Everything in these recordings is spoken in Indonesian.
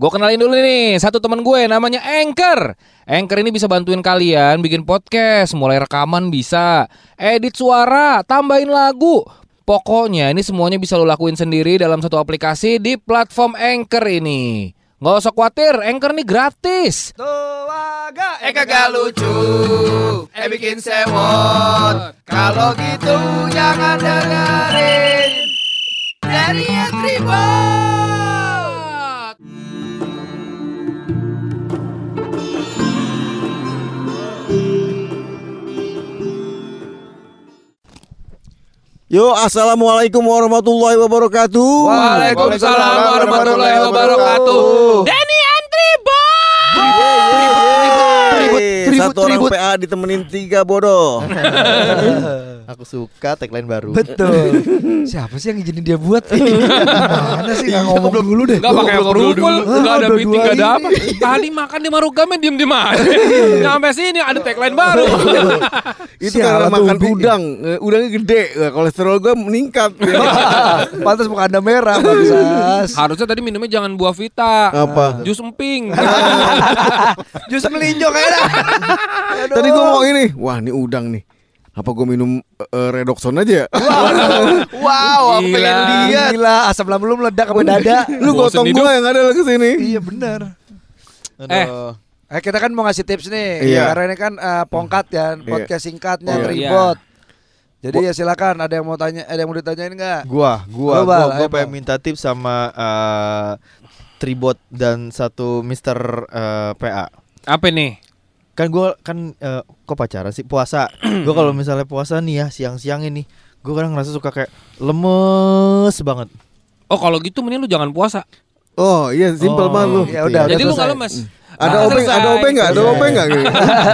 Gue kenalin dulu nih satu teman gue namanya Anchor. Anchor ini bisa bantuin kalian bikin podcast, mulai rekaman bisa, edit suara, tambahin lagu. Pokoknya ini semuanya bisa lo lakuin sendiri dalam satu aplikasi di platform Anchor ini. Nggak usah khawatir, Anchor ini gratis. Tuaga eh kagak lucu Eh bikin sewot Kalau gitu jangan dengerin Dari Tribot Yo, assalamualaikum warahmatullahi wabarakatuh. Waalaikumsalam warahmatullahi wabarakatuh. Denny Yeay, Satu orang PA ditemenin tiga bodoh. Aku suka tagline baru. Betul. Siapa sih yang izinin dia buat? Mana sih nggak ngomong dulu deh. Gak pakai approval, gak ada Ah, meeting, dua-dua gak ada apa. Tadi makan di Marugame diem diem aja. Sampai sini ada tagline baru. Itu karena makan udang, Eh, udangnya gede, Eh, kolesterol gue meningkat. Pantas muka anda merah, bangsas. Harusnya tadi minumnya jangan buah vita. Apa? Jus emping. Jus melinjo kayak dah. Tadi gue mau ini, wah ini udang nih. Apa gue minum eh, redoxon aja ya? Wow, aku Gila. pengen lihat. Gila, asam lambung lu meledak sampai dada. Lu gotong gue yang ada ke sini. iya benar. Eh. Eh kita kan mau ngasih tips nih, Iya. karena ini kan eh, pongkat ya, podcast singkatnya Oh, tribot. Jadi ya silakan, ada yang mau tanya, ada yang mau ditanyain nggak? Gua, gua, gua, gua ayo, pengen minta tips sama eh, Tribot dan satu Mister eh, PA. Apa nih? Kan gua kan eh, kok pacaran sih puasa. gua kalau misalnya puasa nih ya siang-siang ini, gua kadang ngerasa suka kayak lemes banget. Oh kalau gitu mending lu jangan puasa. Oh iya, simpel Oh, banget lu. Ya udah, Jadi lu gak lemes. Ada Nah, obeng, ada obeng nggak? Ada Iya. obeng nggak? gitu?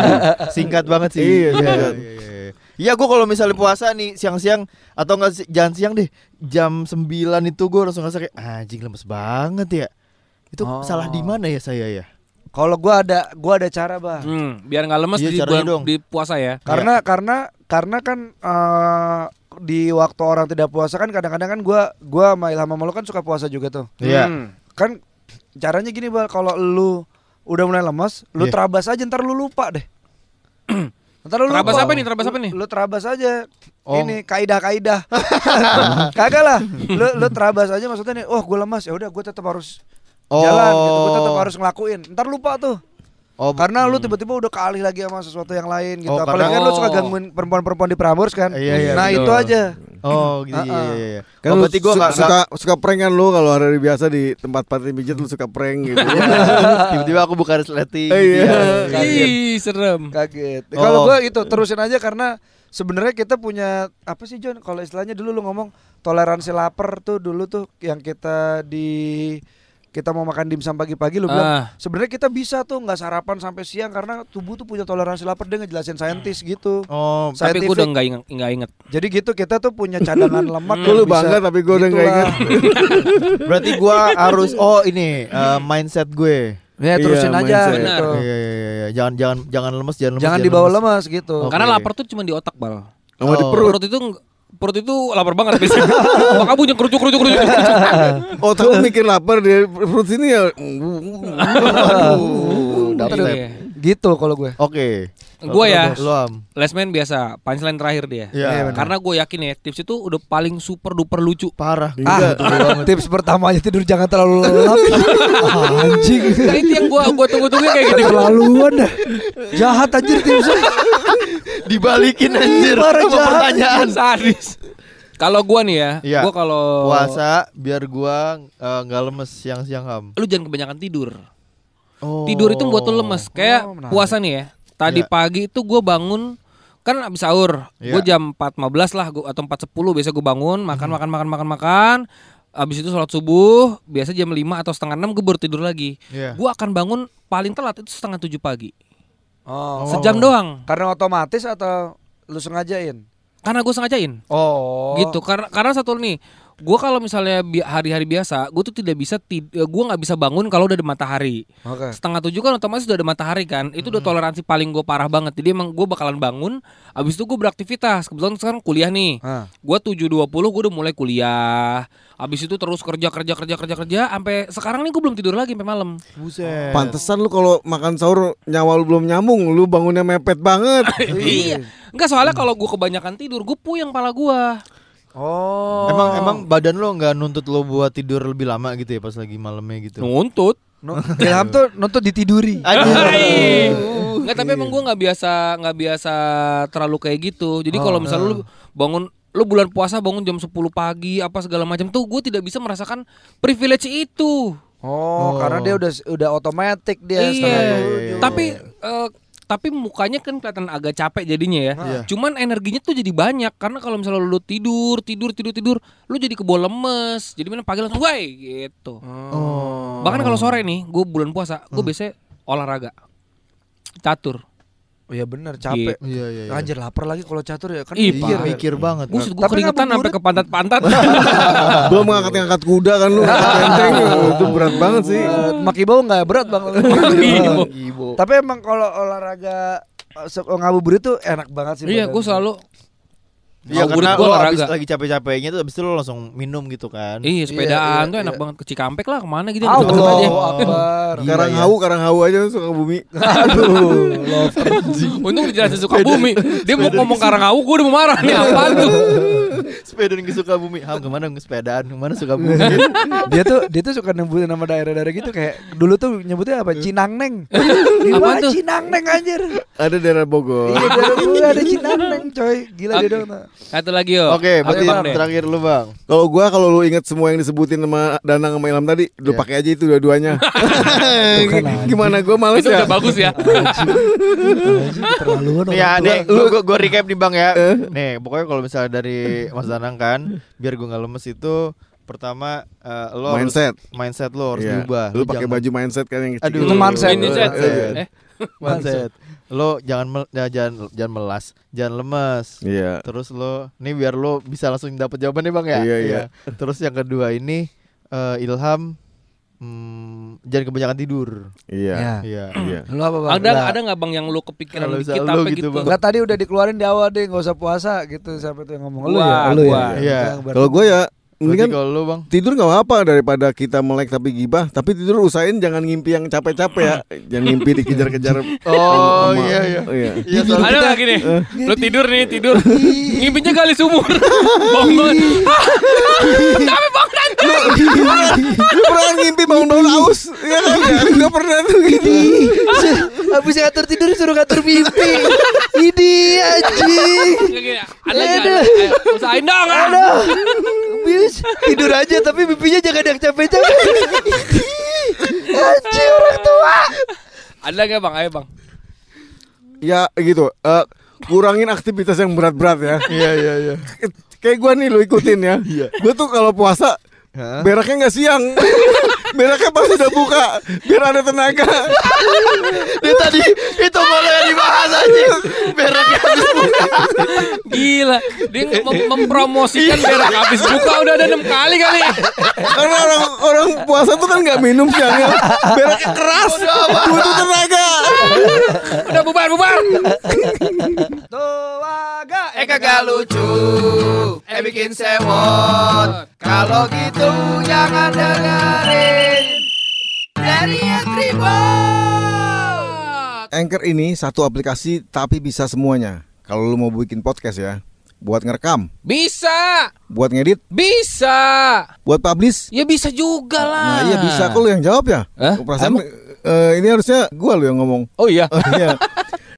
Singkat banget sih. Iya, singkat. iya, iya. Iya, gua kalau misalnya puasa nih siang-siang atau enggak si- jangan siang deh, jam 9 itu gua langsung ngerasa kayak anjing lemes banget ya. Itu Oh. salah di mana ya saya ya? Kalau gua ada, gua ada cara bang. Hmm, biar nggak lemes Iya, di bulan dong. di puasa ya. Karena karena karena kan eh, di waktu orang tidak puasa kan kadang-kadang kan gua gua sama Ilham sama lu kan suka puasa juga tuh. Iya. Hmm. Kan caranya gini bal, kalau lu udah mulai lemas, lu Iya. terabas aja ntar lu lupa deh. ntar lu Terabas lupa. apa nih? Terabas apa nih? Lu terabas aja. Oh. Ini kaidah-kaidah. Kagak lah. Lu lu terabas aja maksudnya nih, oh gue lemas ya udah gue tetap harus jalan gitu. Gue tetap harus ngelakuin. Ntar lupa tuh. Oh, Karena lu hmm. tiba-tiba udah kealih lagi sama sesuatu yang lain gitu. Oh, Apalagi kan lu suka Oh. gangguin perempuan-perempuan di Prambors kan. Iya, iya, nah, betul. itu aja. Oh gitu iya, iya, iya. Kan oh, lu berarti gua su- nggak suka suka prank kan lu kalau hari biasa di tempat party pijat lu suka prank gitu. nggak- tiba-tiba aku buka resleting. Eh, iya. Kaget. Ih, serem. Kaget. Oh. Kalau gua itu terusin aja karena sebenarnya kita punya apa sih John? Kalau istilahnya dulu lu ngomong toleransi lapar tuh dulu tuh yang kita di kita mau makan dimsum pagi-pagi lu bilang Ah. sebenarnya kita bisa tuh nggak sarapan sampai siang karena tubuh tuh punya toleransi lapar dia ngejelasin saintis gitu. Oh, Tapi gue Scientific. udah nggak inget, inget. Jadi gitu kita tuh punya cadangan lemak Gua yang lu bangga tapi gua udah nggak ingat. berarti gua harus oh ini eh, mindset gue. Ya terusin Iya, aja mindset. gitu. Iya, iya, iya, iya. Jangan jangan jangan lemes, jangan lemes. Jangan dibawa lemas gitu. Oke. Karena lapar tuh cuma di otak bal. Di Oh. perut. Perut itu perut itu lapar banget biasanya. Maka bunyi kerucuk kerucuk kerucuk. Otak lu mikir lapar di perut sini ya. Aduh. Iya. Gitu kalau gue. Oke. Gue ya, Lu am. Lesman biasa, punchline terakhir dia. Iya. Karena gue yakin ya tips itu udah paling super duper lucu. Parah. Ah, tips pertamanya tidur jangan terlalu lelap. Anjing. Nah, itu yang gue gua tunggu-tunggu kayak gitu. Keterlaluan dah. Jahat anjir tipsnya. Dibalikin anjir. Parah jahat, pertanyaan. Sadis. Kalau gue nih ya, Iya. gue kalau Puasa biar gua eh, nggak lemes siang-siang ham. lu jangan kebanyakan tidur. Oh. Tidur itu buat lu lemes. Kayak Oh, menarik. puasa nih ya. Tadi Iya. pagi itu gue bangun kan abis sahur. Iya. Gue jam 4.15 lah gua, atau 4.10 biasa gue bangun, makan makan makan makan makan. Abis itu sholat subuh, biasa jam 5 atau setengah 6 gue baru tidur lagi. Iya. Gue akan bangun paling telat itu setengah 7 pagi. Oh. Sejam doang. Karena otomatis atau lu sengajain? Karena gue sengajain. Oh. Gitu. Karena karena satu nih, Gue kalau misalnya bi- hari-hari biasa, gue tuh tidak bisa tid- eh, gue nggak bisa bangun kalau udah ada matahari. Oke. Setengah tujuh kan otomatis udah ada matahari kan. Itu udah toleransi paling gue parah banget. Jadi emang gue bakalan bangun. Abis itu gue beraktivitas. Kebetulan sekarang kuliah nih. Ah. Gue tujuh dua puluh gue udah mulai kuliah. Abis itu terus kerja kerja kerja kerja kerja. Sampai sekarang nih gue belum tidur lagi sampai malam. Buset. Pantesan lu kalau makan sahur nyawa lu belum nyambung, lu bangunnya mepet banget. iya. Enggak soalnya kalau gue kebanyakan tidur, gue puyeng pala gue. Oh. Emang emang badan lo nggak nuntut lo buat tidur lebih lama gitu ya pas lagi malamnya gitu. Nuntut. Nu- Ilham tuh nonton ditiduri. Nggak tapi emang gue nggak biasa nggak biasa terlalu kayak gitu. Jadi kalau Oh, misalnya lu bangun lu bulan puasa bangun jam 10 pagi apa segala macam tuh gue tidak bisa merasakan privilege itu. Oh, karena dia udah udah otomatis dia iya. setengah tujuh. Tapi eh, tapi mukanya kan kelihatan agak capek jadinya ya. Iya. Cuman energinya tuh jadi banyak karena kalau misalnya lu tidur, tidur, tidur, tidur, lu jadi kebol lemes. Jadi mana pagi langsung woi gitu. Oh. Bahkan kalau sore nih, gue bulan puasa, gue Hmm. biasanya olahraga. Catur. Oh iya benar, capek. Iya iya. iya. Anjir lapar lagi kalau catur ya kan Ih, mikir. parah. Mikir banget. Buset Tapi keringetan sampai ke pantat-pantat. belum ngangkat-ngangkat kuda kan lu, enteng itu berat banget sih. Eh, Makibau nggak berat bang. Makibau. Tapi emang kalau olahraga eh, ngabuburit tuh enak banget sih. Iya, gue selalu Iya Ngabuburit karena gua lo abis lagi capek-capeknya tuh abis itu lo langsung minum gitu kan. Iya sepedaan iya, tuh enak iya. banget ke Cikampek lah ke mana gitu Allah deket aja. Karang hau, karang hau aja suka bumi. Aduh, love Untung dijelasin suka bumi. Dia mau ngomong Karangau, gue udah mau marah nih apaan tuh. Sepedaan ke Sukabumi. Ham ke mana ke sepedaan? Ke mana Sukabumi? dia tuh dia tuh suka nyebutin nama daerah-daerah gitu kayak dulu tuh nyebutnya apa Cinangneng. Mana tuh? Cinangneng anjir. Ada daerah Bogor. Iya daerah gue ada Cinangneng coy. Gila dia dong. Satu lagi yo. Oke, berarti deh? terakhir lu bang. Kalau gua kalau lu inget semua yang disebutin sama Danang sama Ilham tadi, lu Iya. pakai aja itu dua-duanya. Gimana gua males Itu ya? udah bagus ya. Terlaluan Nih ya, nih gua, gua, gua recap nih bang ya. Nih, pokoknya kalau misalnya dari Mas Danang kan, biar gua nggak lemes itu pertama eh, lo harus- Mindset. mindset lo harus Iya. diubah. Lu pakai jangan- baju mindset kan yang kecil. Aduh. Itu mindset. Ini set. Iya. Eh, mindset. Lo jangan mel- ya, jangan jangan melas, jangan lemes. Iya. Terus lo, nih biar lo bisa langsung dapet jawabannya bang ya. Iya, iya. Terus yang kedua ini eh, Ilham, hmm, jangan kebanyakan tidur. Iya. Ya. Iya. Iya. Lu apa bang? ada Nggak. ada nggak bang yang lu kepikiran dikit lu gitu? gitu, Bang. Enggak tadi udah dikeluarin di awal deh nggak usah puasa gitu siapa tuh yang ngomong lu ya lu ya Iya. Kalau gua ya ini Berarti kan kalau lo bang, tidur nggak apa-apa daripada kita melek tapi gibah, tapi tidur usahain jangan ngimpi yang capek-capek ya. jangan ngimpi dikejar-kejar. Oh, sama- iya, iya. Iya. iya soalnya Ada nggak gini? Lu tidur nih tidur. Ngimpinya gali sumur. Bangun. Lu pernah ngimpi bangun-bangun aus? Iya kan? Ya, Nggak pernah tuh gitu. Habis ngatur tidur suruh ngatur mimpi. Ini anjing. Ada? Ada. Usahain dong. ah. Aduh. Bis tidur aja tapi mimpinya jangan yang capek-capek. Anjing orang tua. Ada nggak bang? Ayo bang. Ya gitu. eh, kurangin aktivitas yang berat-berat ya. Iya iya iya. Kayak gua nih lu ikutin ya. Gua tuh kalau puasa Hah? beraknya nggak siang. Beraknya pas udah buka biar ada tenaga. Dia tadi itu malah yang dibahas aja. Beraknya habis buka. Gila. Dia mem- mempromosikan berak habis buka udah ada enam kali kali. Karena orang orang puasa tuh kan nggak minum siangnya. Beraknya keras. Butuh tenaga. Udah bubar bubar. Tuaga eh kagak lucu Eh bikin sewot Kalau gitu jangan dengerin Dari Anchor ini satu aplikasi tapi bisa semuanya. Kalau lu mau bikin podcast ya, buat ngerekam, Bisa. buat ngedit, Bisa. buat publish. Ya bisa juga lah. Nah, iya bisa. Kok lu yang jawab ya? Hah? Perasaan eh, ini harusnya gua lu yang ngomong. Oh iya. Oh, iya.